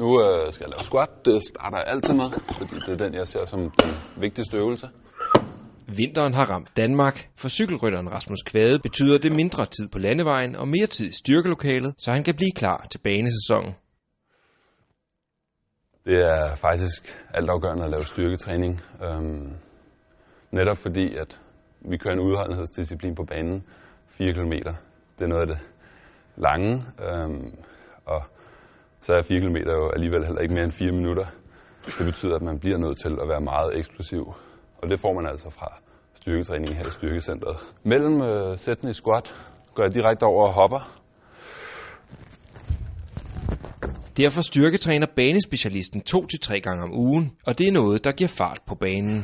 Nu øh, skal jeg lave squat. Det starter jeg altid med, fordi det er den, jeg ser som den vigtigste øvelse. Vinteren har ramt Danmark. For cykelrytteren Rasmus Kvade betyder det mindre tid på landevejen og mere tid i styrkelokalet, så han kan blive klar til banesæsonen. Det er faktisk altafgørende at lave styrketræning. Øhm, netop fordi, at vi kører en udholdenhedsdisciplin på banen 4 km. Det er noget af det lange, øhm, og så er 4 km jo alligevel heller ikke mere end 4 minutter. Det betyder, at man bliver nødt til at være meget eksplosiv, og det får man altså fra styrketræning her i styrkecentret. Mellem øh, sættene i squat går jeg direkte over og hopper, Derfor styrketræner banespecialisten 2-3 gange om ugen, og det er noget, der giver fart på banen.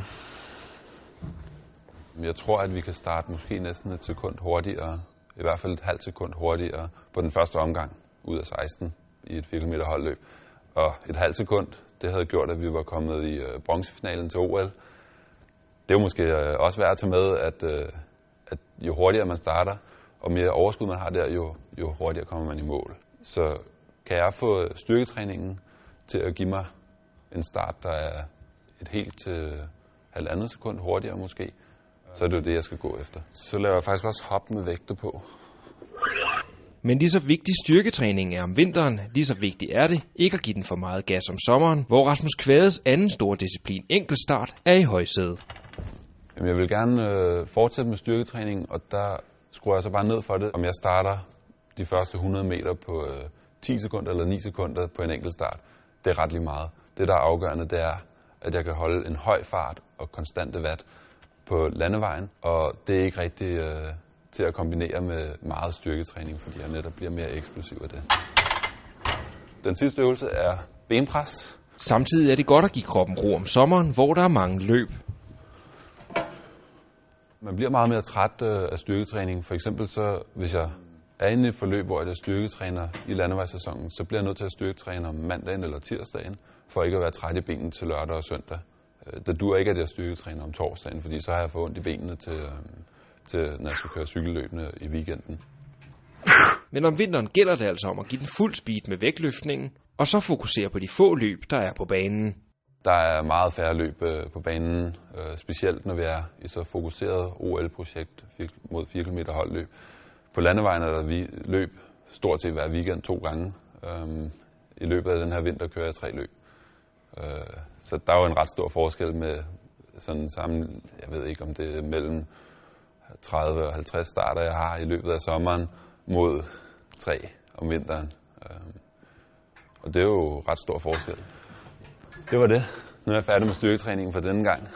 Jeg tror, at vi kan starte måske næsten et sekund hurtigere, i hvert fald et halvt sekund hurtigere på den første omgang ud af 16 i et 4 km holdløb. Og et halvt sekund, det havde gjort, at vi var kommet i øh, bronzefinalen til OL. Det er måske øh, også værd at tage med, at, øh, at jo hurtigere man starter, og mere overskud man har der, jo, jo hurtigere kommer man i mål. Så kan jeg få styrketræningen til at give mig en start, der er et helt til halvandet sekund hurtigere måske, så er det jo det, jeg skal gå efter. Så laver jeg faktisk også hop med vægte på. Men lige så vigtig styrketræning er om vinteren, lige så vigtigt er det ikke at give den for meget gas om sommeren, hvor Rasmus Kvædes anden store disciplin, enkeltstart, er i højsædet. Jamen, jeg vil gerne øh, fortsætte med styrketræning, og der skruer jeg så bare ned for det, om jeg starter de første 100 meter på øh, 10 sekunder eller 9 sekunder på en enkelt start. Det er ret lige meget. Det, der er afgørende, det er, at jeg kan holde en høj fart og konstante watt på landevejen, og det er ikke rigtig øh, til at kombinere med meget styrketræning, fordi jeg netop bliver mere eksplosiv af det. Den sidste øvelse er benpres. Samtidig er det godt at give kroppen ro om sommeren, hvor der er mange løb. Man bliver meget mere træt øh, af styrketræning. For eksempel så, hvis jeg er inde i et forløb, hvor jeg styrketræner i landevejssæsonen, så bliver jeg nødt til at styrketræne om mandagen eller tirsdagen, for ikke at være træt i benene til lørdag og søndag. Øh, det dur ikke, at jeg styrketræner om torsdagen, fordi så har jeg fået ondt i benene til, øh, til når jeg skal køre cykelløbende i weekenden. Men om vinteren gælder det altså om at give den fuld speed med vægtløftningen, og så fokusere på de få løb, der er på banen. Der er meget færre løb øh, på banen, øh, specielt når vi er i så fokuseret OL-projekt mod 4 km holdløb. På landevejen er der vi løb stort set hver weekend to gange. Øhm, I løbet af den her vinter kører jeg tre løb. Øh, så der er jo en ret stor forskel med sådan sammen, jeg ved ikke om det er mellem 30 og 50 starter, jeg har i løbet af sommeren, mod tre om vinteren. Øhm, og det er jo ret stor forskel. Det var det. Nu er jeg færdig med styrketræningen for denne gang.